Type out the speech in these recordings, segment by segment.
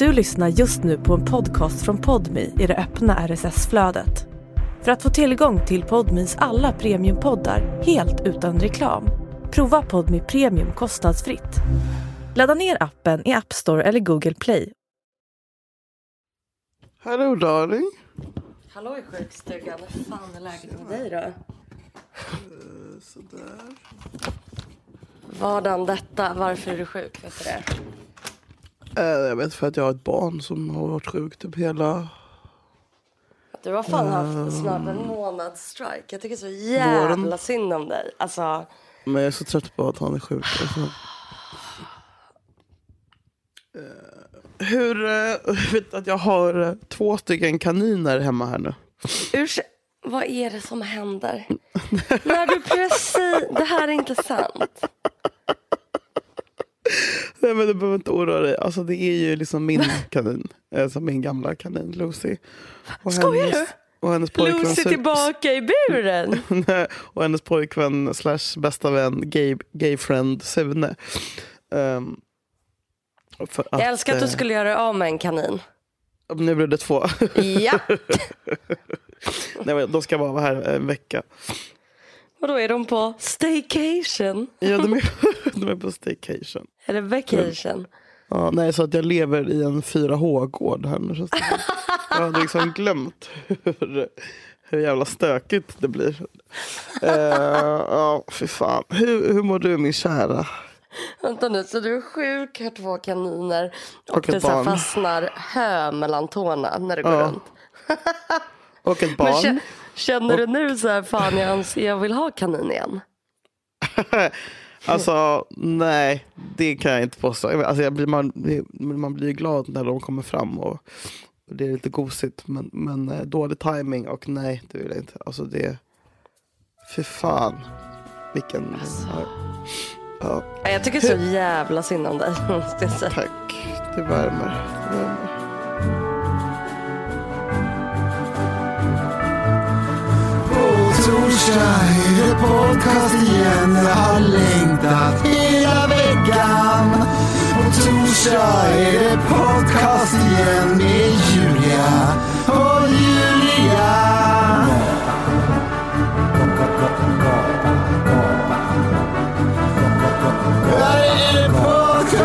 Du lyssnar just nu på en podcast från Podmi i det öppna RSS-flödet. För att få tillgång till Podmis alla premiumpoddar helt utan reklam, prova Podmi Premium kostnadsfritt. Ladda ner appen i App Store eller Google Play. Hello darling. Hallå i sjukstugan, hur fan är läget med dig då? Sådär. Vadan detta, varför är du sjuk? Vet du det? Eh, jag vet för att jag har ett barn som har varit sjukt typ hela Du har fan haft snart en månads strike. Jag tycker så jävla Våren. synd om dig. Alltså, Men jag är så trött på att han är sjuk. Alltså. Eh, Hur, eh, jag vet att jag har eh, två stycken kaniner hemma här nu. ursäkta, vad är det som händer? När du precis, det här är inte sant. Nej men du behöver inte oroa dig. Alltså det är ju liksom min kanin. Alltså min gamla kanin Lucy. Och Skojar hennes, Och hennes pojkvän, Lucy tillbaka i buren. Och hennes pojkvän slash bästa vän gay, gay friend Sune. Ehm, för Jag älskar att du eh, skulle göra av med en kanin. Nu blev det två. Ja, Nej, men de ska bara vara här en vecka. och då är de på staycation. Ja, de är, de är på staycation. Eller vacation. Ja, nej, så att jag lever i en 4H-gård här nu. det. Jag hade liksom glömt hur, hur jävla stökigt det blir. Uh, ja, fy fan. Hur, hur mår du min kära? Vänta nu, så du är sjuk, har två kaniner och, Och det så fastnar hö mellan tårna när du går Ja. runt. Och ett Men barn. kä- känner du nu så här, fan jag, jag vill ha kanin igen? Alltså nej, det kan jag inte påstå. Alltså, jag blir, man, man blir glad när de kommer fram och, och det är lite gosigt. Men, men eh, dålig timing och nej, det vill jag inte. Alltså det, fy fan. Vilken, ja, Nej, Jag tycker så jävla synd om dig. måste jag säga. tack. Det värmer. Det värmer. På torsdag är det podcast igen. Jag torsdag är det podcast igen med Julia och Julia. Här är det podcast.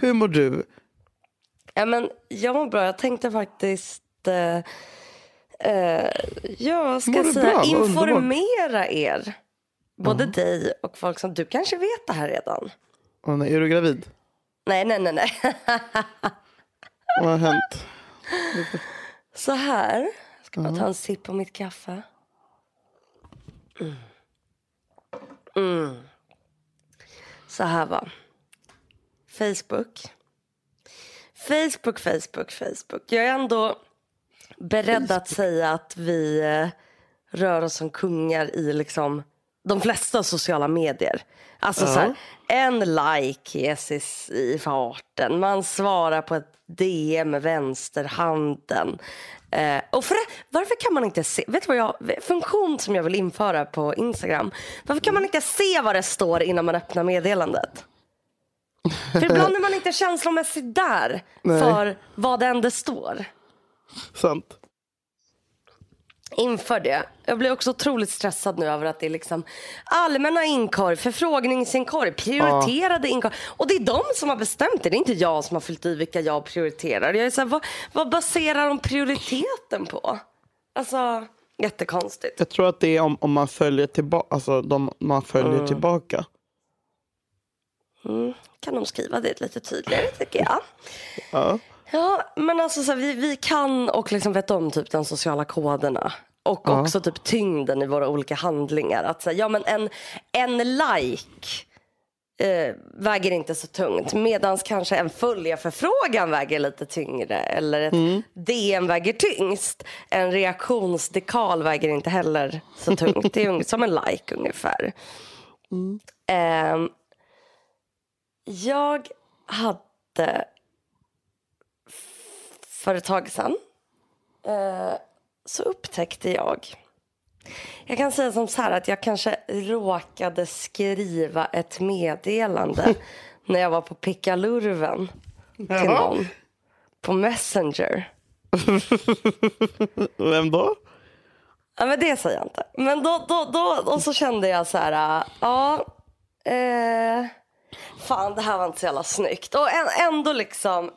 Hur mår du? Ja, men jag mår bra. Jag tänkte faktiskt eh, eh, jag ska säga, bra? Informera er. Både dig och folk som du kanske vet det här redan. Åh, nej, är du gravid? Nej, nej, nej, nej. Vad har hänt? Så här. Jag ska bara ta en sipp på mitt kaffe. Mm. Mm. Så här va. Facebook. Facebook, Facebook, Facebook. Jag är ändå beredd att säga att vi eh, rör oss som kungar i liksom de flesta sociala medier. Alltså så här, en like ges i, i farten. Man svarar på ett DM med vänsterhanden. Eh, och för, varför kan man inte se, vet du vad jag, funktion som jag vill införa på Instagram. Varför kan man inte se vad det står innan man öppnar meddelandet? För ibland är man inte känslomässigt där Nej. för vad än det står. Sant. Inför det. Jag blir också otroligt stressad nu över att det är liksom allmänna inkorg, förfrågningsinkorg, prioriterade inkorg. Och det är de som har bestämt det. Det är inte jag som har fyllt i vilka jag prioriterar. Jag är så här, vad, vad baserar de prioriteten på? Alltså, jättekonstigt. Jag tror att det är om, om man följer tillbaka. Alltså de, man följer tillbaka. Kan de skriva det lite tydligare tycker jag. Ja. Ja, men alltså så här, vi, vi kan och liksom vet om typ de sociala koderna. Och också typ tyngden i våra olika handlingar. Att säga, ja men en, en like eh, väger inte så tungt. Medan kanske en följarförfrågan väger lite tyngre. Eller ett DM väger tyngst. En reaktionsdekal väger inte heller så tungt. Det är som en like ungefär. Ehm, jag hade för ett tag sedan eh, så upptäckte jag jag kan säga som så här att jag kanske råkade skriva ett meddelande när jag var på pickalurven till Jaha. någon på Messenger. Vem då? Ja, men det säger jag inte. Men då, då, då och så kände jag så här, ja, eh, fan det här var inte så jävla snyggt. Och ändå liksom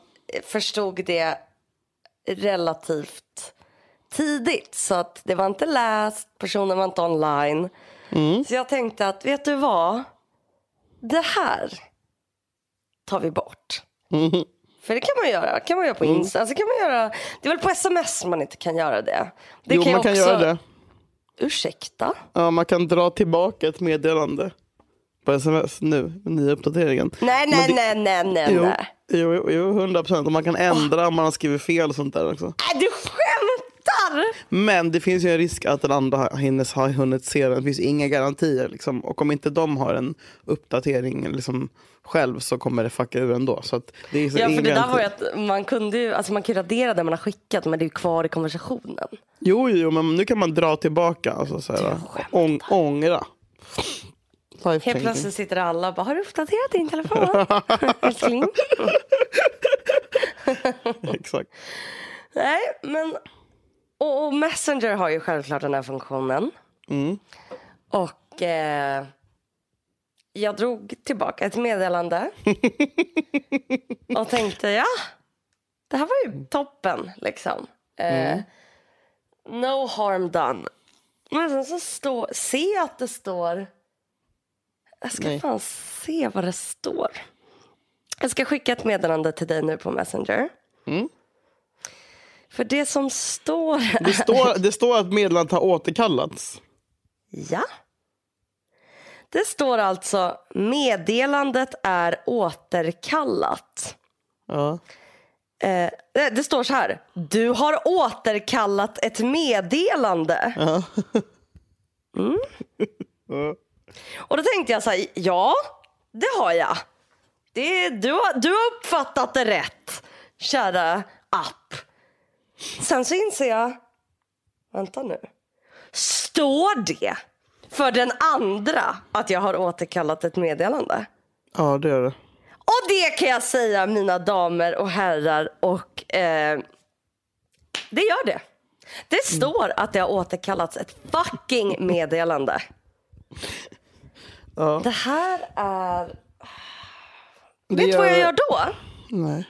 förstod det relativt tidigt. Så att det var inte läst, personen var inte online. Så jag tänkte att, vet du vad? Det här tar vi bort. För det kan man göra. kan man göra på Insta. Alltså kan man göra, det är väl på sms man inte kan göra det. det jo, man jag kan också- göra det. Ursäkta? Ja, man kan dra tillbaka ett meddelande på sms nu, med nya uppdateringen. Nej, nej, det- nej, nej, nej. Jo, nej. jo, jo, jo, 100 procent. Och man kan ändra om man har skrivit fel och sånt där också. Nej, du skämtar! Men det finns ju en risk att den andra hinnes har hunnit se den. Det finns inga garantier. Liksom. Och om inte de har en uppdatering liksom, själv så kommer det fucka ur ändå. Så att det är så Ja, för det där var ju att man kunde ju, alltså man kan radera det man har skickat men det är ju kvar i konversationen. Jo, jo, men nu kan man dra tillbaka. Alltså, så här, ång, ångra. Helt plötsligt sitter alla och bara, har du uppdaterat din telefon? Älskling? Exakt. Nej, men och, och Messenger har ju självklart den här funktionen. Mm. Och eh, jag drog tillbaka ett meddelande. och tänkte, ja, det här var ju toppen liksom. Eh, No harm done. Men sen så står, se att det står, jag ska Nej. fan se vad det står. Jag ska skicka ett meddelande till dig nu på Messenger. Mm. För det som står Det, står, det står att meddelandet har återkallats. Ja. Det står alltså meddelandet är återkallat. Ja. Eh, det- det står så här. Du har återkallat ett meddelande. Ja. Mm. Ja. Och då tänkte jag så här, ja, det har jag. Det, du, har, du har uppfattat det rätt, kära app. Sen så inser jag, vänta nu. Står det för den andra att jag har återkallat ett meddelande? ja, det gör det. Och det kan jag säga mina damer och herrar och eh, det gör det. Det står att det har återkallats ett fucking meddelande. Ja. Det här är... Det Vet du vad jag gör- då? Nej.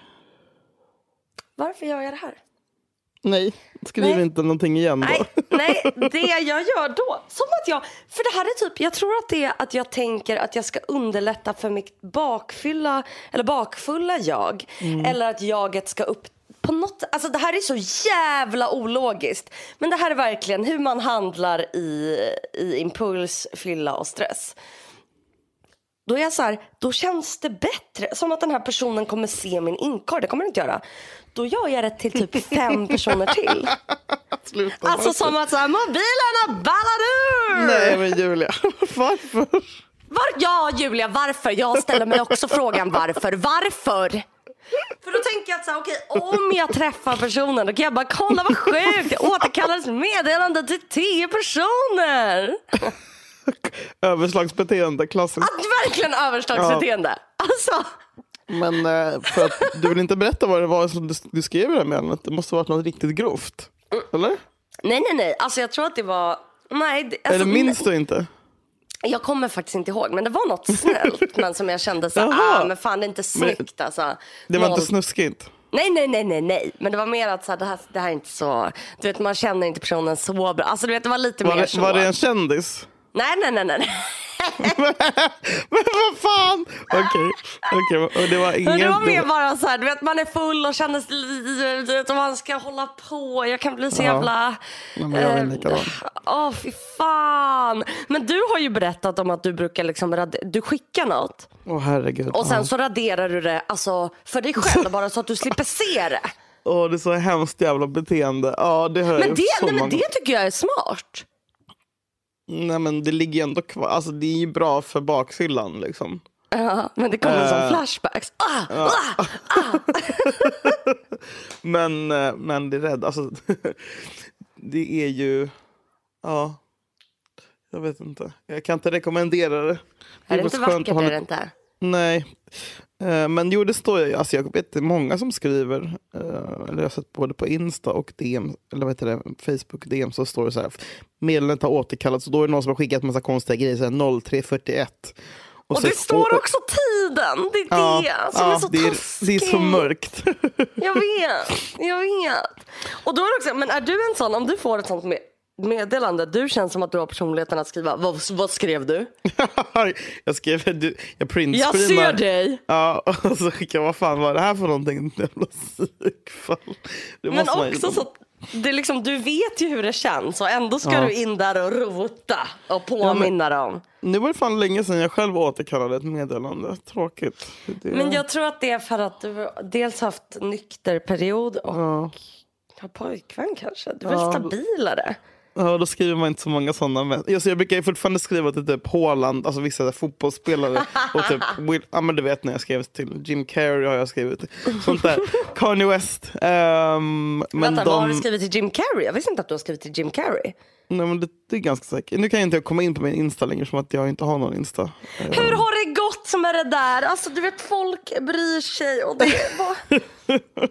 Varför gör jag det här? Nej, skriv Nej. inte någonting igen då. Nej, nej, det jag gör då. Som att jag, för det här är typ, jag tror att det är att jag tänker att jag ska underlätta för mitt bakfylla, eller bakfulla jag. Eller att jaget ska upp på något, alltså det här är så jävla ologiskt. Men det här är verkligen hur man handlar i, i impuls, fylla och stress. Då är jag så här, då känns det bättre. Som att den här personen kommer se min inkorg. Det kommer den inte göra. Då gör jag det till typ fem personer till. Sluta. Alltså som att så här, mobilerna ballar ur! Nej men Julia, varför? Var, ja Julia, varför? Jag ställer mig också frågan varför. Varför? För då tänker jag att så här, okej, om jag träffar personen då kan jag bara kolla vad sjukt. Jag återkallades meddelande till tio personer. Överslagsbeteende, klassiskt. Att verkligen överslagsbeteende. Alltså, Men eh, för att, du vill inte berätta vad det var som du, du skrev i det här meddelandet? Det måste ha varit något riktigt grovt. Eller? nej nej nej. Alltså jag tror att det var, nej. det- Alltså, Eller minns du inte? Jag kommer faktiskt inte ihåg, men det var något snällt. men som jag kände så Jaha. ah, men fan det är inte snyggt alltså. Det var Noll. inte snuskigt? Nej, nej, nej, nej, nej. Men det var mer att så här, det, här, det här är inte så... Du vet, man känner inte personen så bra. Alltså, du vet, det var lite Var mer det, så. var det en kändis? Nej, nej, nej, nej. Men vad fan! Okej, okej. och det var ingen... Men det var mer bara så här, du vet, man är full och känner sig- du vet, och man ska hålla på. Jag kan bli så Ja. jävla... Ja, men jag är likadan. Åh, fy fan. Men du har ju berättat om att du brukar liksom du skickar något Åh herregud. och sen så raderar du det alltså, för dig själv bara så att du slipper se det. Åh, det är så hemskt jävla beteende. Ja, det jag Men det, nej, men det tycker jag är smart. Nej men det ligger ju ändå kvar. Alltså det är ju bra för bakfyllan liksom. Ja, men det kommer Eh. som flashbacks. Ah, ah, Men, eh, men det är rädd. Alltså, det är ju... Ja. Jag vet inte. Jag kan inte rekommendera det. Är det inte vackert är det inte? Nej. Eh, Men jo, det står ju. Alltså jag vet det är många som skriver. eh, Eller jag har sett både på Insta och DM, eller vad heter det, Facebook DM så står det så här. Meddelandet har återkallats och då är det någon som har skickat massa konstiga grejer. Så här 0341. Och så- det står också tiden. Det är Ja, det som ja, är så det, är, taskigt. det är så mörkt. Jag vet, jag vet. Och då är det också, men är du en sån, om du får ett sånt med, meddelande, du känns som att du har personligheten att skriva, vad, vad skrev du? jag skrev, du, jag Jag printscreenar. ser dig. Ja, och så skickade jag, vad fan var det här för någonting? Jävla psykfall. Men också så det är liksom, du vet ju hur det känns och ändå ska Ja. du in där och rota och påminna dem. Nu var det fan länge sedan jag själv återkallade ett meddelande. Tråkigt. Det... Men jag tror att det är för att du dels haft nykter period och Ja. har pojkvän kanske. Du är Ja. stabilare? Ja, då skriver man inte så många sådana. Men, alltså, jag brukar ju fortfarande skriva till typ Haaland, alltså vissa där fotbollsspelare. och typ, Will, ja men du vet när jag skrev till Jim Carrey har jag skrivit. Sånt där. Kanye West. Ehm, men Vänta, vad har du de, skrivit till Jim Carrey? Jag visste inte att du har skrivit till Jim Carrey. nej, men det, det är ganska säkert. Nu kan jag inte komma in på min Insta längre som att jag inte har någon Insta. Hur har det gått med det där? Alltså du vet folk bryr sig och det var...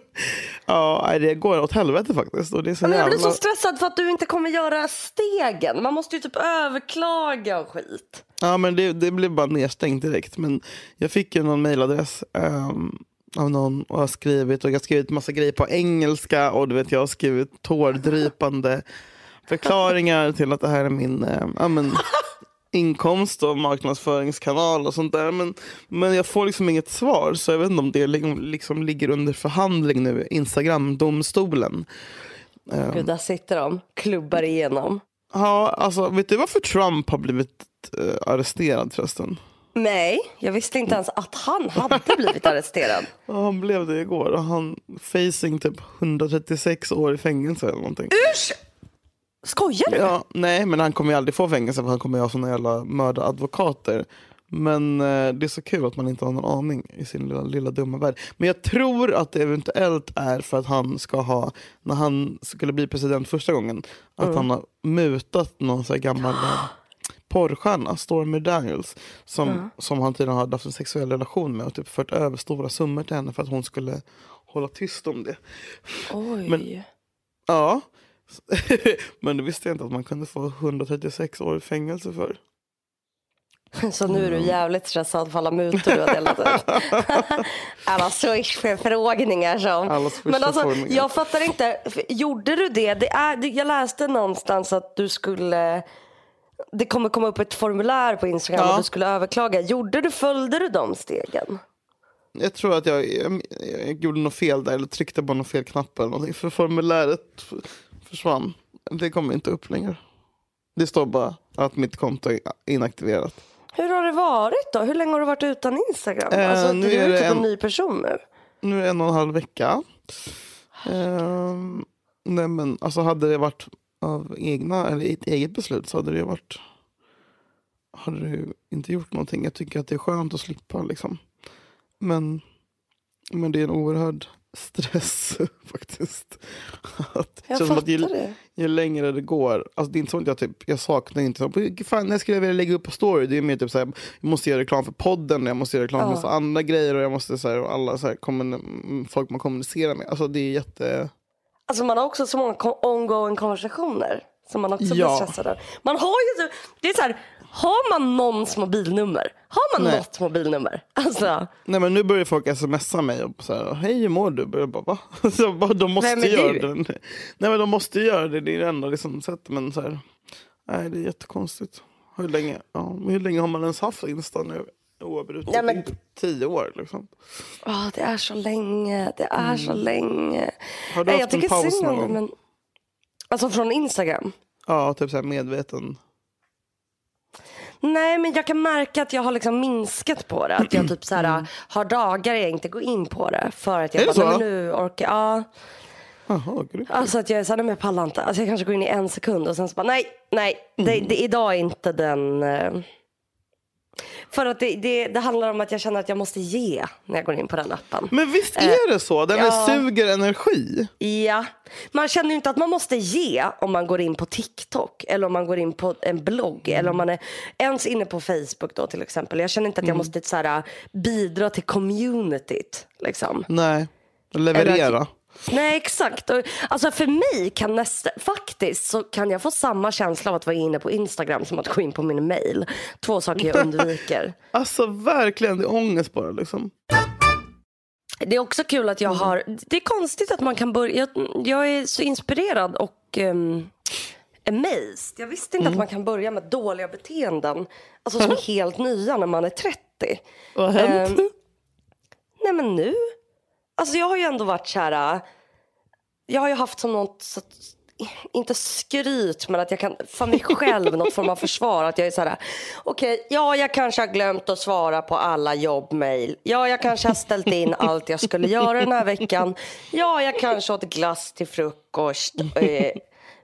Ja, det går åt helvete faktiskt. Och det är så Men jag blir jävla... så stressad för att du inte kommer göra stegen. Man måste ju typ överklaga och skit. Ja, men det, det blev bara nedstängt direkt. Men jag fick ju någon mailadress ehm, av någon och har skrivit och jag har skrivit massa grejer på engelska och du vet jag har skrivit tårdrypande förklaringar till att det här är min eh, ja, inkomst och marknadsföringskanal och sånt där. Men, men jag får liksom inget svar så jag vet inte om det liksom, ligger under förhandling nu, Instagram-domstolen. Gud, där sitter de. Klubbar igenom. Ja, alltså vet du varför Trump har blivit eh, arresterad förresten? Nej, jag visste inte ens att han hade blivit arresterad. Ja, han blev det igår och han facing typ 136 år i fängelse eller någonting. Usch! Skojar du? Ja, nej, men han kommer ju aldrig få fängelse för han kommer ju ha såna jävla mördaradvokater. Men eh, det är så kul att man inte har någon aning i sin lilla, lilla dumma värld. Men jag tror att det eventuellt är för att han ska ha, när han skulle bli president första gången, att han har mutat någon så här gammal eh, porrstjärna, Stormy Daniels, som, som han tydligen hade haft en sexuell relation med och typ fört över stora summor till henne för att hon skulle hålla tyst om det. Oj. Men- Ja, men det visste jag inte att man kunde få 136 år i fängelse för. Så nu är du jävligt stressad för alla mutor du har delat ut. alla swish-förfrågningar som. Alla Men alltså, jag fattar inte. Gjorde du det? det är, det- jag läste någonstans att du skulle... Det kommer komma upp ett formulär på Instagram Ja. och du skulle överklaga. Gjorde du, följde du de stegen? Jag tror att jag, jag, jag gjorde något fel där, eller tryckte på någon fel knapp eller någonting. För formuläret försvann. Det kommer inte upp längre. Det står bara att mitt konto är inaktiverat. Hur har det varit då? Hur länge har du varit utan Instagram? Eh, alltså, nu du är är ju typ en en- ny person nu. Nu är det en och en halv vecka. Ehm, nej men alltså hade det varit av egna, eller ett eget beslut så hade det varit hade ju inte gjort någonting. Jag tycker att det är skönt att slippa liksom. Men, men det är en oerhörd stress faktiskt. Att, Jag känns som att ju, fattar det. ju längre det går, alltså det är inte så att jag typ, jag saknar inte så, fan när skulle jag vilja lägga upp på story? Det är mer typ så här, jag måste göra reklam för podden, jag måste göra reklam för Ja. massa andra grejer och jag måste så här, och alla så här, kommun, folk man kommunicerar med. Alltså det är jätte, Alltså man har också så många ongoing konversationer som man också Ja. blir stressad av. Man har ju, så- det är så här, har man någons mobilnummer? Har man Nej. något mobilnummer? Alltså, nej men nu börjar folk smsa mig och så här, hej hur mår du? Jag bara, va? Så bara, de måste Vem är göra du? det. Nej men de måste göra det, det är det enda liksom, sättet. Men så här, nej det är jättekonstigt. Hur länge, ja, hur länge har man ens haft Insta nu? Oavbrutet Ja, men- tio år liksom. åh, det är så länge, det är så länge. Mm. Har du Nej, haft en paus någon gång? men... Alltså från Instagram? Ja, typ så medveten. Nej, men jag kan märka att jag har liksom minskat på det. Att jag typ så här, har dagar jag inte går in på det. För att jag. Är det bara, så? men nu orkar jag. Grymt. Alltså att jag är såhär, nej men jag pallar inte. Alltså jag kanske går in i en sekund och sen så bara, nej, nej, det, Mm. det, idag är inte den... eh, För att det, det, det handlar om att jag känner att jag måste ge när jag går in på den appen. Men visst är det så? Den Eh, ja. suger energi. Ja, man känner ju inte att man måste ge om man går in på TikTok eller om man går in på en blogg eller om man är ens inne på Facebook då till exempel. Jag känner inte att jag måste så här, bidra till communityt liksom. Nej, leverera. Nej exakt. Och, Alltså för mig kan nästa, faktiskt så kan jag få samma känsla av att vara inne på Instagram som att gå in på min mail. Två saker jag undviker. Alltså verkligen, det är ångest bara liksom. Det är också kul att jag har, det är konstigt att man kan börja, jag, jag är så inspirerad och um, amazed. Jag visste inte att man kan börja med dåliga beteenden, alltså som är helt nya när man är 30. Vad har hänt? Ehm, nej men nu, alltså jag har ju ändå varit så här, äh, jag har ju haft som något, så, inte skryt men att jag kan för mig själv något form av försvar. Att jag är så här, okej, ja jag kanske har glömt att svara på alla jobbmail. Ja jag kanske har ställt in allt jag skulle göra den här veckan. Ja jag kanske åt glass till frukost. Eh,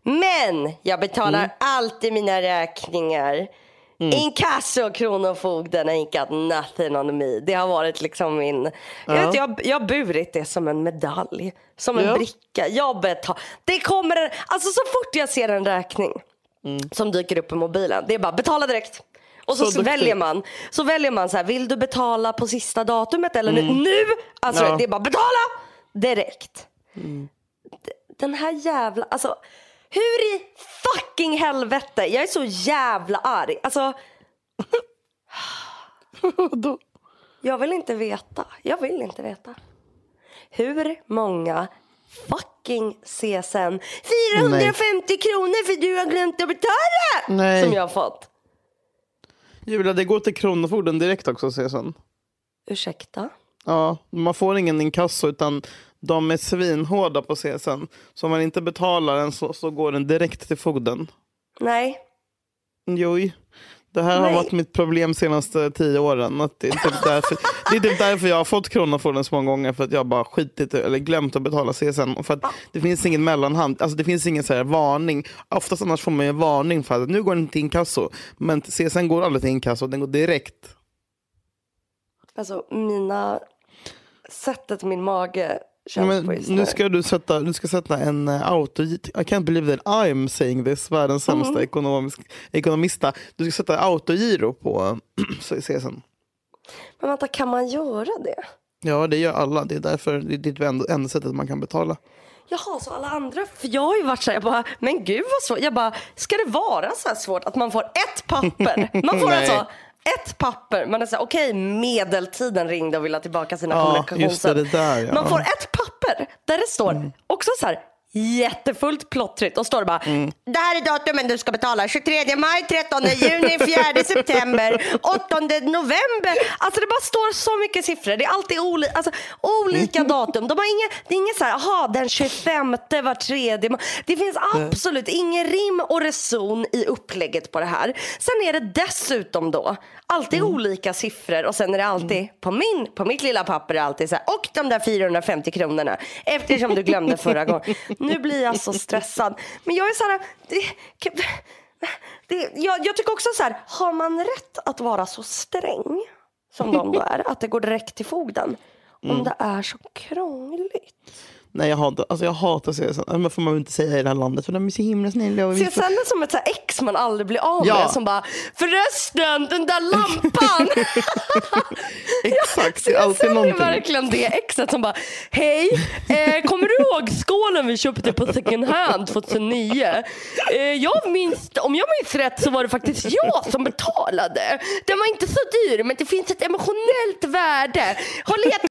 Men jag betalar alltid mina räkningar. Inkasso och Kronofogden ain't got nothing on me. Det har varit liksom min... Jag, vet, jag, jag har burit det som en medalj. Som en Ja. bricka. Jag betal... Det kommer en... Alltså så fort jag ser en räkning som dyker upp på mobilen. Det är bara betala direkt. Och så, Så väljer man. Så väljer man så här, vill du betala på sista datumet eller nu? nu? Alltså Ja. det är bara betala direkt. D- Den här jävla, alltså hur i fucking helvete, jag är så jävla arg. Alltså jag vill inte veta, jag vill inte veta. Hur många fucking CSN 450 kronor för du har glömt att betala! Nej. Som jag har fått. Julia, det går till Kronofogden direkt också CSN. Ursäkta? Ja, man får ingen inkasso utan de är svinhårda på CSN. Så om man inte betalar den så, så går den direkt till fogden. Nej. Jo, det här har Nej. varit mitt problem senaste tio åren. Att det, är typ därför, det är typ därför jag har fått Kronofogden så många gånger. För att jag bara skitit eller glömt att betala CSN. Och för att det finns ingen mellanhand. Alltså det finns ingen så här varning. Oftast annars får man ju en varning för att nu går den till inkasso. Men CSN går aldrig till inkasso, den går direkt. Alltså mina, sättet min mage just nu ska du sätta, du ska sätta en auto... I can't believe that I'm saying this, världens Mm. sämsta ekonomisk, ekonomista. Du ska sätta autogiro på CSN. Men vänta, kan man göra det? Ja, det gör alla. Det är därför det är det enda, enda sättet man kan betala. Jaha, så alla andra? För jag har ju varit så här, jag bara, men gud vad svårt. Jag bara, ska det vara så här svårt att man får ett papper? Man får alltså ett papper. Man är så här, okej, medeltiden ringde och ville ha tillbaka sina Ja, där, ja. Man får ett papper där det står också så här jättefullt plottrigt och står det bara Mm. Det här är datumen du ska betala 23 maj, 13 juni, 4 september, 8 november. Alltså det bara står så mycket siffror. Det är alltid oli alltså, olika datum. De har inga, det är inget så här, aha den 25 var tredje må-" Det finns absolut ingen rim och reson i upplägget på det här. Sen är det dessutom då alltid olika siffror och sen är det alltid på, min, på mitt lilla papper alltid så här, och de där 450 kronorna eftersom du glömde förra gången. Nu blir jag så stressad. Men jag är så här, det, det, jag, jag tycker också så här, har man rätt att vara så sträng som de då är, att det går direkt till fogden? Om det är så krångligt. Nej, jag hatar, alltså jag hatar CSN. Men får man väl inte säga i det här landet för de är så himla snälla. Och CSN är som ett så ex man aldrig blir av med. Ja. Som bara, förresten den där lampan. Exakt, det är alltid CSN är någonting. verkligen det exet som bara, hej, eh, kommer du ihåg skålen vi köpte på second hand 2009? Eh, jag minns, om jag minns rätt så var det faktiskt jag som betalade. Den var inte så dyr men det finns ett emotionellt värde. Har letat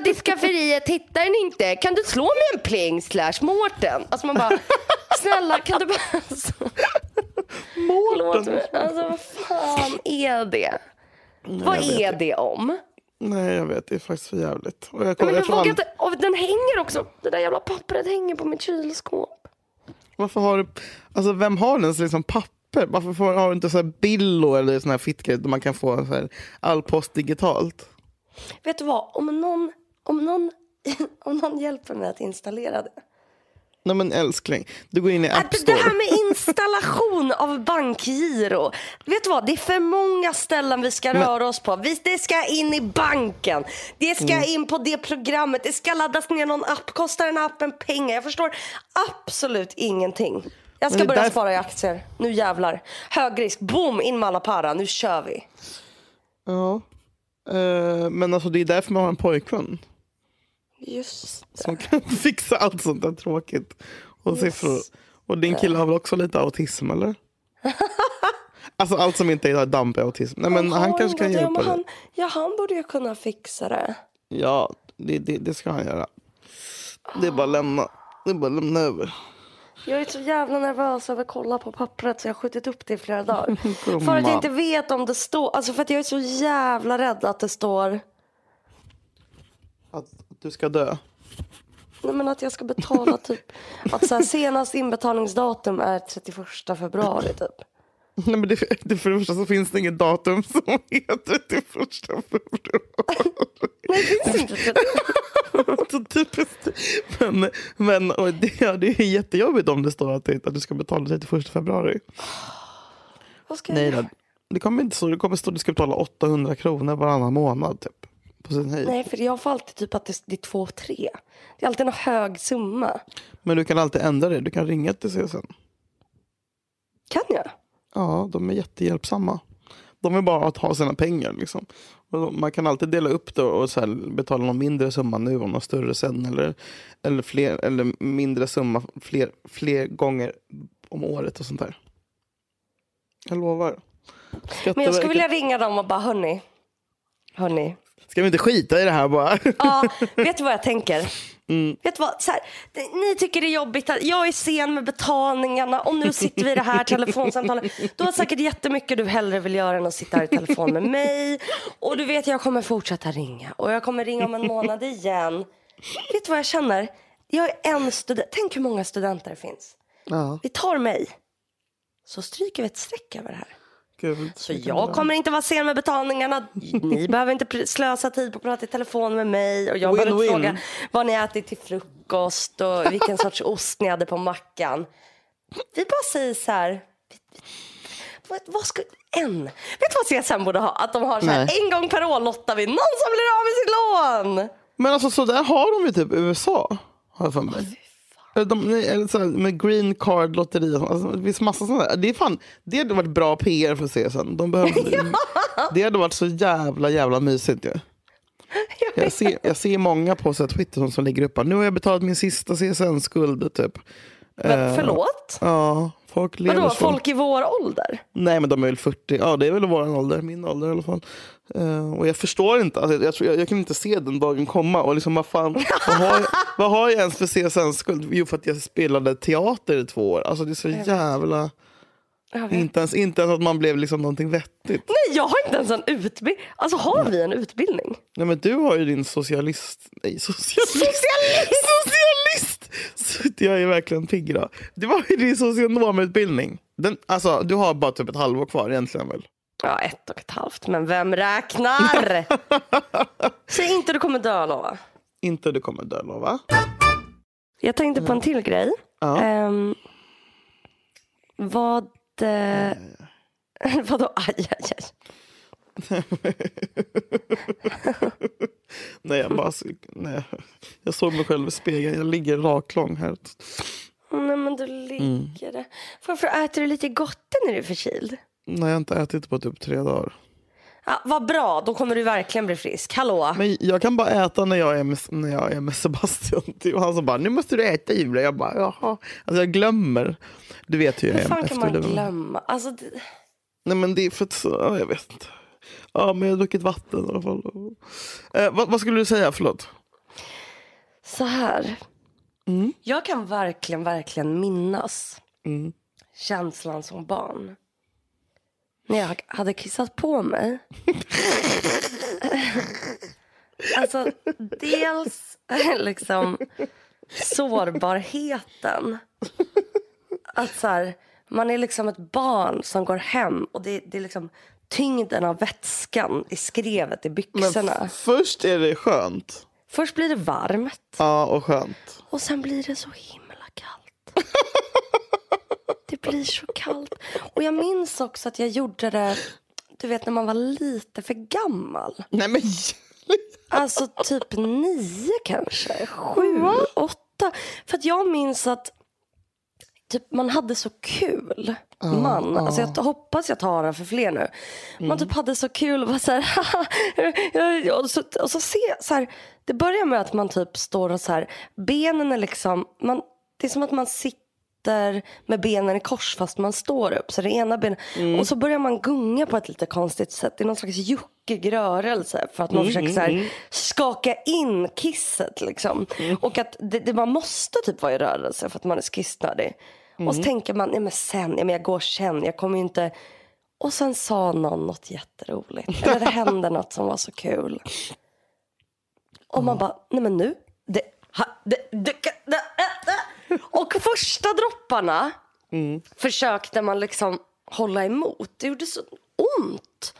Diskaferiet hittar den inte. Kan du slå mig en pling slash Mårten? Alltså man bara, snälla kan du bara... Alltså, mig. Alltså vad fan är det? vad jag vet är det om? Nej, jag vet. Det är faktiskt för jävligt. Och jag, Nej, kommer, men jag inte. Och den hänger också. Det där jävla pappret hänger på mitt kylskåp. varför har du... Alltså, vem har ens liksom papper? Varför får, har du inte så här Billo eller sån här fittgrej där man kan få så här, all post digitalt? Vet du vad? Om någon, om någon, om någon hjälper mig att installera det. Nej men älskling, du går in i App Äh, Det Store. här med installation av bankgiro. Vet du vad? Det är för många ställen vi ska röra oss på. Vi, det ska in i banken. Det ska Mm. in på det programmet. Det ska laddas ner någon app. Kostar den appen pengar? Jag förstår absolut ingenting. Jag ska Men det börja därför- spara i aktier. Nu jävlar. Hög risk. Boom, in med alla para. Nu kör vi. Ja. Eh, men alltså det är därför man har en pojkvän. Just Som kan fixa allt sånt där tråkigt. Och siffror. Och din kille har väl också lite autism eller? alltså allt som inte är damp är autism. Nej men han har kanske kan det, hjälpa dig. han, Ja, han borde ju kunna fixa det. Ja, det, det, det ska han göra. Det är bara att lämna. Det är bara att lämna över. Jag är så jävla nervös över att kolla på pappret så jag har skjutit upp det i flera dagar. För att jag inte vet om det står, alltså för att jag är så jävla rädd att det står, Att du ska dö. nej men att jag ska betala typ, att så här, senast inbetalningsdatum är 31 februari typ. Nej, men det, det, för det första så finns det inget datum som heter till första februari. Nej det finns inte. Så typiskt. Men, men och det, ja, det är jättejobbigt om det står att, det, att du ska betala 31 februari. Vad ska jag Nej, göra? det kommer inte stå. Det kommer stå att du ska betala 800 kronor varannan månad. Typ, på sin höjd. Nej för jag får alltid typ att det, det är två, tre. Det är alltid en hög summa. Men du kan alltid ändra det. Du kan ringa till CSN. Kan jag? Ja, de är jättehjälpsamma. De vill bara att ha sina pengar. Liksom. Man kan alltid dela upp det och så betala någon mindre summa nu och någon större sen. Eller, eller, fler, eller mindre summa fler, fler gånger om året och sånt där. Jag lovar. Men jag Skatteverket- skulle vilja ringa dem och bara hörni. Hörni. Ska vi inte skita i det här bara? Ja, vet du vad jag tänker? Vet du vad? Så här, ni tycker det är jobbigt att jag är sen med betalningarna och nu sitter vi i det här telefonsamtalet. Du har säkert jättemycket du hellre vill göra än att sitta här i telefon med mig. Och du vet jag kommer fortsätta ringa och jag kommer ringa om en månad igen. Vet du vad jag känner? Jag är en student. Tänk hur många studenter det finns. Ja, Vi tar mig. Så stryker vi ett streck över det här. Gud. Så jag kommer inte vara sen med betalningarna. Ni behöver inte slösa tid på att prata i telefon med mig. Och jag behöver inte fråga vad ni ätit till frukost och vilken sorts ost ni hade på mackan. Vi bara säger så här. Vad, vad ska, en. Vet du vad CSN borde ha? Att de har så här, en gång per år lottar vi någon som blir av med sitt lån. Men alltså så där har de ju typ i USA. Har jag för mig. Eller De, här, med green card lotteri. och sånt. Alltså, det finns massa sådana där. Det, är fan, det hade varit bra PR för CSN. De behöver, Det hade varit så jävla jävla mysigt ju. Jag ser, jag ser många på så här Twitter som, som lägger upp nu har jag betalat min sista CSN-skuld. Typ. Men, förlåt? Ja, folk lever Vadå, så. folk i vår ålder? Nej men de är väl 40, ja det är väl vår ålder, min ålder i alla fall. Eh, och jag förstår inte, alltså, jag, jag, jag kan inte se den dagen komma. Och liksom, vad, fan, vad, har jag, vad har jag ens för CSN-skuld? Jo för att jag spelade teater i två år. Alltså det är så jävla... Inte ens, inte ens att man blev liksom någonting vettigt. Nej, jag har inte ens en utbildning. Alltså har vi en utbildning? Nej men du har ju din socialist... Nej socialist! Socialist! Socialist! Så jag är verkligen pigg idag. Du har ju din socionomutbildning. Den, alltså du har bara typ ett halvår kvar egentligen väl? Ja, ett och ett halvt. Men vem räknar? Säg inte du kommer dö, lova. Inte du kommer dö lova. Jag tänkte på en till grej. Ja. Ehm, vad... Eh, vadå? Aj, aj, aj. Nej, jag bara, nej, jag såg mig själv i spegeln. Jag ligger raklång här. Nej men du ligger där. Varför äter du lite gotte när du är förkyld? Nej, jag har inte ätit på typ tre dagar. Ja, vad bra, då kommer du verkligen bli frisk. Hallå? Men jag kan bara äta när jag är med, när jag är med Sebastian. Var han som bara, nu måste du äta Julia. Jag bara, jaha. Alltså jag glömmer. Du vet hur jag Hur är fan kan man glömma? Alltså, det... Nej men det är för att, ja, jag vet inte. Ja men jag har druckit vatten i alla fall. Eh, vad, vad skulle du säga, förlåt? Så här. Jag kan verkligen, verkligen minnas känslan som barn. När jag hade kissat på mig. alltså, dels liksom sårbarheten. Att så här, man är liksom ett barn som går hem och det, det är liksom tyngden av vätskan i skrevet i Men byxorna. f- först är det skönt. Först blir det varmt. Ja och skönt. Och sen blir det så himla kallt. Blir så kallt. Och jag minns också att jag gjorde det, du vet när man var lite för gammal. Nej men Alltså typ nio kanske, sju, åtta. För att jag minns att typ, man hade så kul. Man, alltså jag hoppas jag tar för fler nu. Man typ hade så kul och var så här, och så, och så se, så här, det börjar med att man typ står och så här, benen är liksom, man, det är som att man sitter med benen i kors fast man står upp. Så det ena benet, och så börjar man gunga på ett lite konstigt sätt. Det är någon slags juckig rörelse för att man försöker så här, skaka in kisset liksom. Och att det, det, man måste typ vara i rörelse för att man är kissnödig. Och så tänker man, nej men sen, nej, men jag går sen, jag kommer ju inte och sen sa någon något jätteroligt. Eller det hände något som var så kul. Och man bara, nej men nu. Det, ha, det, det, det, det. Och första dropparna försökte man liksom hålla emot. Det gjorde så ont.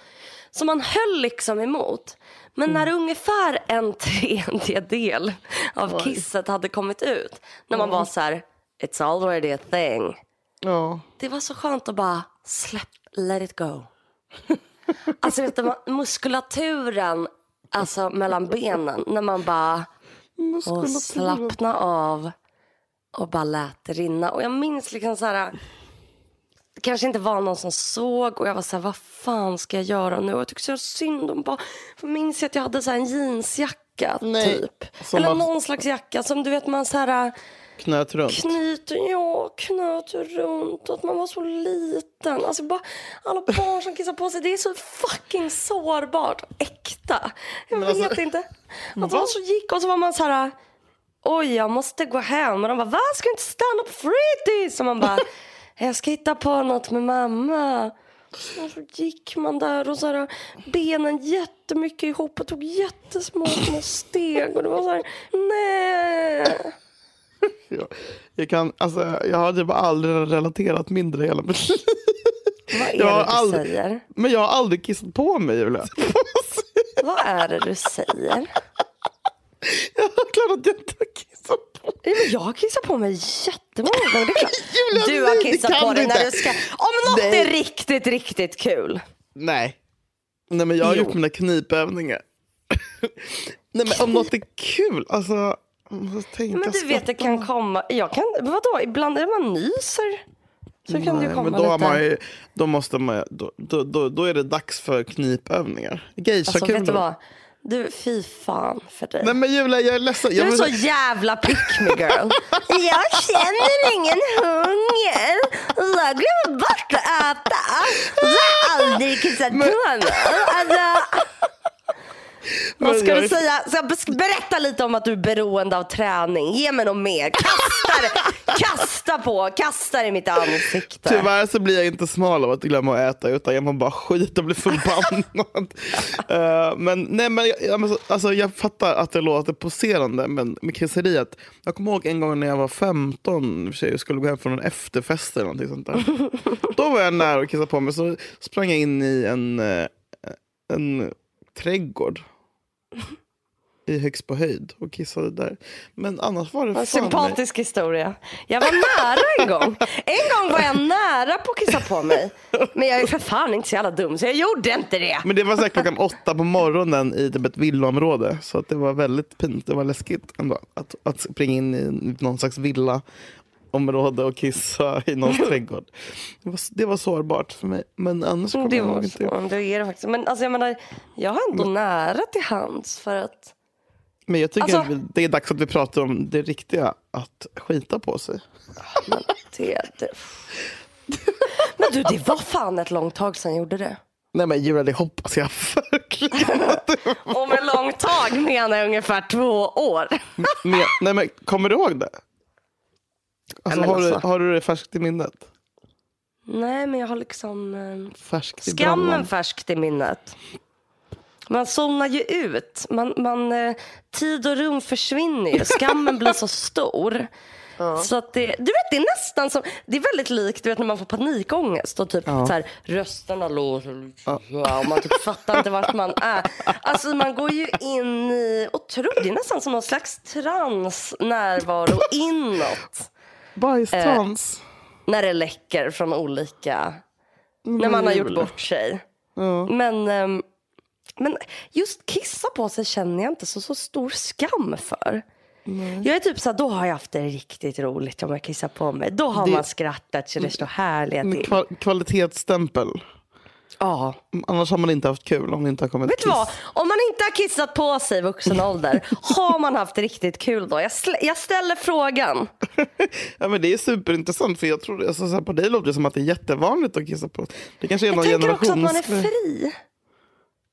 Så man höll liksom emot. Men när ungefär en tredjedel av kisset hade kommit ut. När man var så här, it's already a thing. ja. Det var så skönt att bara släpp, let it go. Alltså vet du, muskulaturen alltså, mellan benen när man bara och slappna av och bara lät det rinna. Och jag minns liksom så här, det kanske inte var någon som såg och jag var så här, vad fan ska jag göra nu? Och jag tyckte så synd om bara, för minns jag att jag hade så här en jeansjacka Nej. typ. Eller var- någon slags jacka som du vet man så här Knöt runt. knyter, ja, knöt runt och att man var så liten. Alltså bara, alla barn som kissar på sig, det är så fucking sårbart äkta. Jag Men vet alltså- inte. Att man så gick och så var man så här, oj jag måste gå hem. Och de bara, va ska du inte stanna på fritids? Och man bara, jag ska hitta på något med mamma. Och så gick man där och så här, benen jättemycket ihop och tog jättesmå små steg. Och det var så här, nej. Jag, jag, kan, alltså, jag har typ aldrig relaterat mindre hela mitt liv. Vad är Jag det du aldrig- säger? Men jag har aldrig kissat på mig Julia. Vad är det du säger? Jag har klart att jag inte har kissat på mig. Jag har kissat på mig jättemånga gånger. Det. Julia, Du har det kissat på dig när du ska... Om något Nej. är riktigt, riktigt kul. Nej. Nej men jag har Jo. gjort mina knipövningar. Nej men om något är kul, alltså. Men du vet, det kan komma... Jag kan... Vadå? Ibland är man nyser. Så kan det Nej, ju komma men då, lite... man ju, då måste man då, då, då, då är det dags för knipövningar. Geisha Alltså, du fy fan för dig. Nej men Julia jag är ledsen. Du är så jävla pick me girl. Jag känner ingen hunger. Jag glömmer bort att äta. Jag har aldrig kissat på mig. Alltså, vad ska du säga? Ska berätta lite om att du är beroende av träning. Ge mig något mer. Kasta, kasta på. Kasta i mitt ansikte. Tyvärr så blir jag inte smal av att glömma att äta utan jag mår bara skit och blir förbannad. Eh, men nej men jag, alltså, jag fattar att det låter poserande men med kisseriet. Jag kommer ihåg en gång när jag var 15 i och för sig, och skulle gå hem från en efterfest eller någonting sånt där. Då var jag nära att kissa på mig så sprang jag in i en, eh, en trädgård. I högst på höjd och kissade där. Men annars var det En sympatisk historia. Jag var nära en gång. En gång var jag nära på att kissa på mig. Men jag är för fan inte så jävla dum så jag gjorde inte det. Men det var här klockan åtta på morgonen i typ ett villaområde. Så att det var väldigt pint. Det var läskigt ändå att, att springa in i någon slags villa område och kissa i någons trädgård. Det var, det var sårbart för mig. Men annars kommer jag nog var inte. Det är det faktiskt. Men alltså, jag menar, jag har ändå nära till hands för att... Men jag tycker Alltså- att det är dags att vi pratar om det riktiga, att skita på sig. Det, det... Men du, det var fan ett långt tag sedan jag gjorde det. Nej men Julia, det hoppas jag verkligen. Och med långt tag menar jag ungefär två år. Men, nej men kommer du ihåg det? Alltså, har, du, alltså. har du det färskt i minnet? Nej, men jag har liksom eh, Färskt i skammen brallan? färskt i minnet. Man zonar ju ut. Man, man, eh, tid och rum försvinner ju. Skammen blir så stor. Så att det, du vet, det är nästan som, det är väldigt likt du vet, när man får panikångest och typ så här, rösterna låter ja. och man typ fattar inte vart man är. Alltså man går ju in i, och tror, det är nästan som någon slags trans närvaro inåt Bajstrans. när det läcker från olika, när man har gjort bort sig. Men, ehm, men just kissa på sig känner jag inte så, så stor skam för. Jag är typ så här, då har jag haft det riktigt roligt om jag kissar på mig. Då har Det- man skrattat så det står härliga till. kval- kvalitetsstämpel. Ja. Annars har man inte haft kul om det inte har kommit Vet kiss. vad? Om man inte har kissat på sig i vuxen ålder, har man haft riktigt kul då? Jag, jag ställer frågan. Ja, men det är superintressant för jag tror alltså, så här, på dig låter det som att det är jättevanligt att kissa på. Det kanske är Jag någon tänker också att man är generations- fri.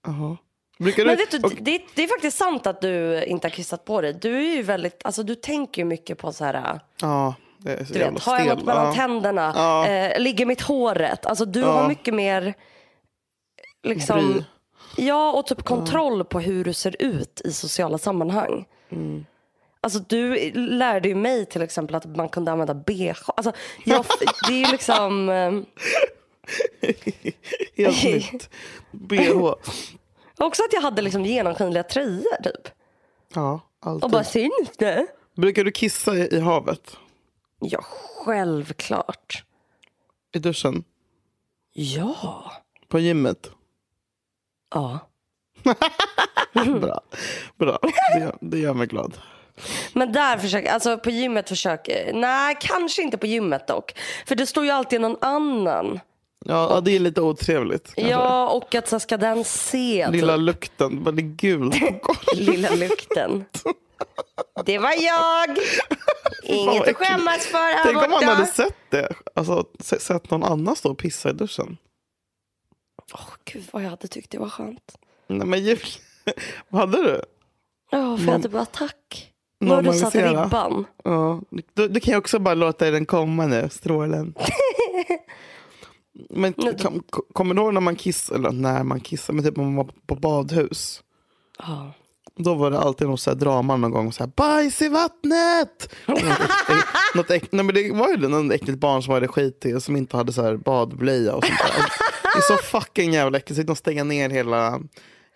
Jaha. Brukar Men du... vet du, och- det, det är faktiskt sant att du inte har kissat på dig. Du är ju väldigt, alltså du tänker ju mycket på så här, Ja, det är så du vet, har jag något mellan ja. tänderna? Ja. Eh, ligger mitt hår rätt? Alltså du Ja. har mycket mer, liksom, Bry. ja och typ kontroll på hur du ser ut i sociala sammanhang. Mm. Alltså du lärde ju mig till exempel att man kunde använda bh. Alltså, jag, det är ju liksom, eh, Helt nytt. BH. också att jag hade liksom genomskinliga tröjor typ. Ja, alltid. Och bara syns det? Brukar du kissa i, i havet? Ja, självklart. I duschen? Ja. På gymmet? Ja. Bra. Bra. Det, det gör mig glad. Men där försöker, alltså på gymmet försöker, nej kanske inte på gymmet dock. För det står ju alltid någon annan. Ja, ja, det är lite otrevligt. kanske. Ja, och att så ska den se Lilla typ, lukten, bara det är gult på lilla lukten. Det var jag. Inget att skämmas för här Tänk om man borta. hade sett det. Alltså se- sett någon annan stå och pissa i duschen. Åh, Gud vad jag hade tyckt det var skönt. Nej men Julia, vad hade du? Ja, för jag hade bara tack. Nu har du satt Normalisera. ribban. Ja, då, då kan jag också bara låta den komma nu, strålen. Men kom, kom- kommer du ihåg när man kissar, eller när man kissar, men typ när man var på badhus. Ja. Då var det alltid något så här drama någon gång, så här, bajs i vattnet! något äck, något äck, nej men det var ju det, någon äckligt barn som hade skit i och som inte hade så här badblöja och sånt där. Det är så fucking jävla äckligt, så de stänga ner hela,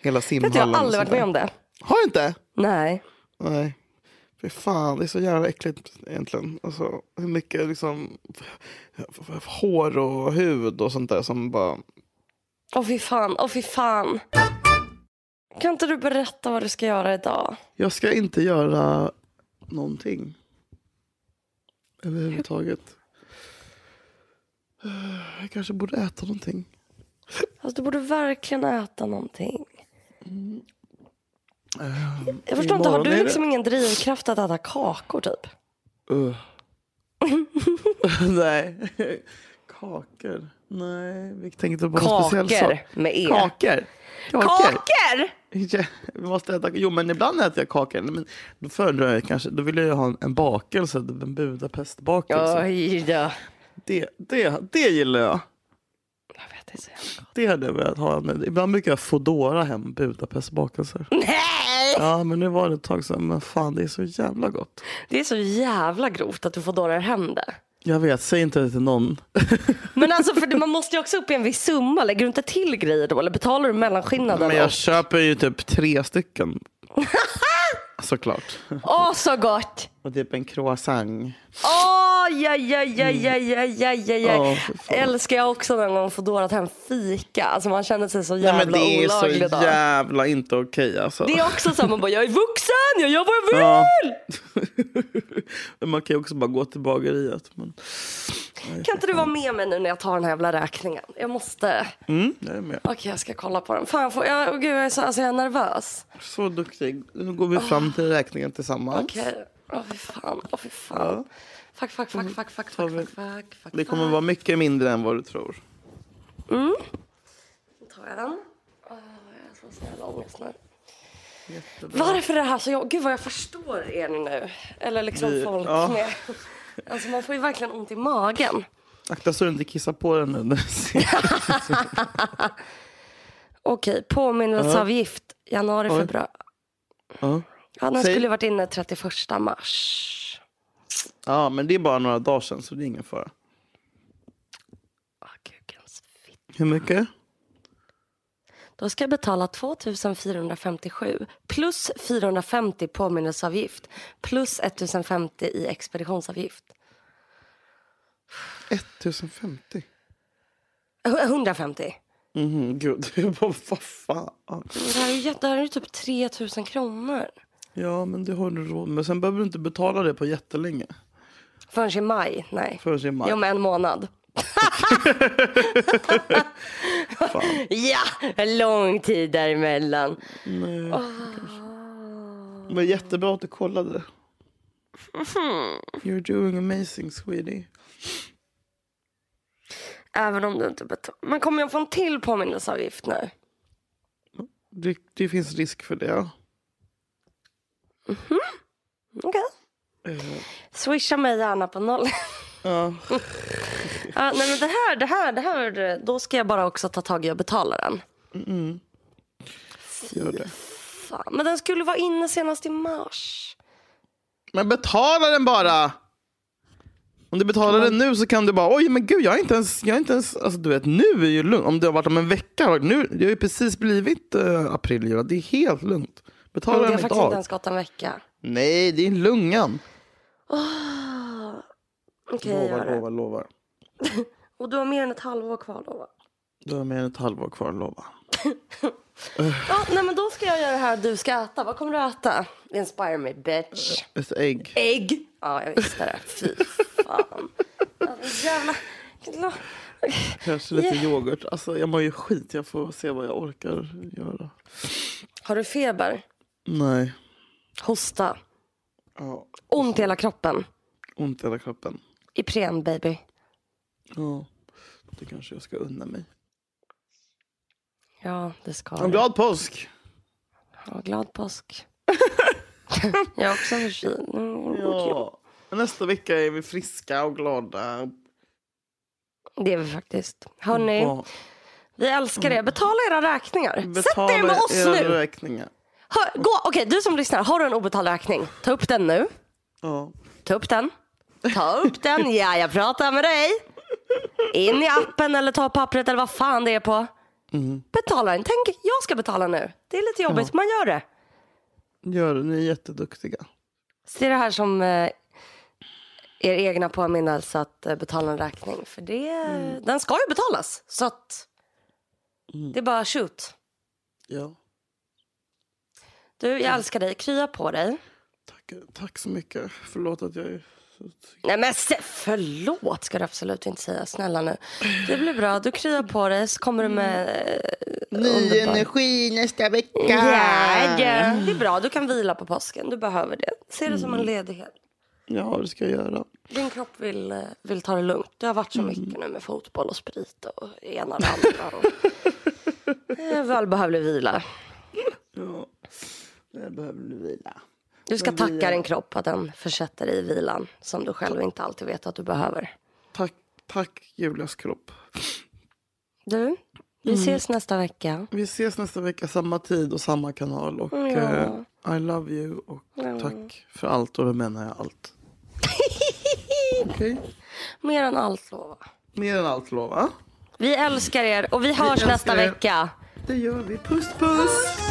hela simhallen. jag har aldrig varit med om det. Har du inte? Nej. Nej. Fy fan, det är så jävla äckligt egentligen. Alltså, hur mycket liksom hår och hud och sånt där som bara... Åh fy fan, åh fy fan. Kan inte du berätta vad du ska göra idag? Jag ska inte göra någonting. Överhuvudtaget. Jag kanske borde äta någonting. Alltså, du borde verkligen äta någonting. Jag förstår inte, har du är det- liksom ingen drivkraft att äta kakor typ? Uh. Nej. Kakor. Nej, vi tänkte på någon speciell Kakor sak. med E. Kakor. Kakor! Vi måste äta, jo men ibland äter jag kakor. Men då föredrar jag kanske, då vill jag ha en, en bakelse, en budapestbakelse. Oj då. Det, det, det gillar jag. Jag vet, det är så jävla gott. Det hade jag velat ha. Men ibland brukar jag Foodora hem budapestbakelser. Nej! Ja men nu var det ett tag sedan. Men fan det är så jävla gott. Det är så jävla grovt att du får dårar hem det. Jag vet, säg inte det till någon. Men alltså för man måste ju också upp i en viss summa. Lägger du inte till grejer då? Eller betalar du mellanskillnaden? Men jag köper ju typ tre stycken. Såklart. Åh så gott! Och typ en croissant. Åh, ja, ja, ja, ja, ja, ja, ja, ja. Åh, för fan. Älskar jag också någon gång Foodorat hem fika. Alltså man känner sig så Nej jävla men det är så olaglig då. jävla inte okej alltså. Det är också så man bara, jag är vuxen, jag gör vad jag vill. Ja. Man kan ju också bara gå till bageriet. Men... Kan inte du vara med mig nu när jag tar den här jävla räkningen? Jag måste. Mm, jag är med. Okej, jag ska kolla på den. Fan, får jag, åh, gud, jag är så alltså, jag är nervös. Så duktig. Nu går vi fram till räkningen tillsammans. Okej. Åh, fy fan. Åh, fy fan. Fuck, fuck, fuck, fuck, fuck, fuck, vi- fuck, fuck, fuck. Det kommer vara mycket mindre än vad du tror. Då tar jag den. Åh, jag är så ångest nu. Varför är det här så jag, Gud vad jag förstår er nu. Eller liksom Vi- folk ja. med. Alltså man får ju verkligen ont i magen. Akta så du inte kissar på den nu. Okej, påminnelseavgift. Januari, februari. Ja. Ja, den Säg- skulle varit inne 31 mars. Ja, men det är bara några dagar sedan så det är ingen fara. Åh, fitt. Hur mycket? Då ska jag betala 2457 plus 450 påminnelseavgift plus 1050 i expeditionsavgift. 1050. Eh, 150. Mhm, gud, jag bara, vad fan. Det här är ju, jätte- det här är ju typ 3000 kronor. Ja, men det har du råd med. Sen behöver du inte betala det på jättelänge. Förrän i maj. Nej. Förrän i maj. Jo, om en månad. Ja, lång tid däremellan. Nej, Men jättebra att du kollade. You're doing amazing, sweetie. Även om du inte betalar. Men kommer jag få en till påminnelseavgift nu? Det, det finns risk för det. Ja. Okej. Swisha mig gärna på noll. Ja. Ja, nej men det här, det här, det här, då ska jag bara också ta tag i och betala den. Gör det. Fan, men den skulle vara inne senast i mars. Men betala den bara! Om du betalar den nu så kan du bara, oj men gud jag är inte ens, jag är inte ens, alltså du vet nu är ju lugnt. Om det har varit om en vecka, nu, det har ju precis blivit uh, april, det är helt lugnt. Betala Men det har faktiskt inte idag. ens gått en vecka. Nej, det är lungan. Okej, jag lovar, lovar, lovar. Och du har mer än ett halvår kvar lova. Du har mer än ett halvår kvar, lova. Ja, nej men då ska jag göra det här du ska äta. Vad kommer du äta? Inspire me bitch. Ett ägg. Ägg. Ja, jag visste det. Fy fan. Alltså, jävla... Kanske lite yoghurt. Alltså jag mår ju skit, jag får se vad jag orkar göra. Har du feber? Nej. Hosta? Ja, Ont i hela kroppen? ont i hela kroppen. Ipren baby? Ja, det kanske jag ska unna mig. Ja, det ska En du. glad påsk! Ja, glad påsk. jag är också förkyld. Mm, Ja. Nästa vecka är vi friska och glada. Det är vi faktiskt. Hörni, Ja, vi älskar er. Betala era räkningar. Sätt er med oss era nu. räkningar. Hör, gå, okej, du som lyssnar, har du en obetald räkning? Ta upp den nu. Ja. Ta upp den. Ta upp den. Ja, jag pratar med dig. In i appen eller ta pappret eller vad fan det är på. Betala den. Tänk, jag ska betala nu. Det är lite jobbigt, man gör det. Gör det, ni är jätteduktiga. Se det här som eh, er egna påminnelse att eh, betala en räkning. För det, den ska ju betalas. Så att det är bara shoot. Ja. Du, jag älskar dig. Krya på dig. Tack, tack så mycket. Förlåt att jag är. Nej men se, förlåt ska du absolut inte säga. Snälla nu. Det blir bra. Du kryar på dig så kommer du med... eh, Ny underbar- energi nästa vecka! Ja, ja. Det är bra. Du kan vila på påsken. Du behöver det. Se det som en ledighet. Ja, det ska jag göra. Din kropp vill, eh, vill ta det lugnt. Det har varit så mycket nu med fotboll och sprit och ena och andra. Och... Eh, Välbehövlig vila. Ja, jag behöver nu vila. Du ska vi tacka din kropp att den försätter dig i vilan som du själv inte alltid vet att du behöver. Tack, tack Julias kropp. Du, vi ses nästa vecka. Vi ses nästa vecka, samma tid och samma kanal. Och Ja. eh, I love you och tack för allt och då menar jag allt. Okej? Mer än allt lova. Mer än allt lova. Vi älskar er och vi hörs älskar nästa er. vecka. Det gör vi. Puss puss!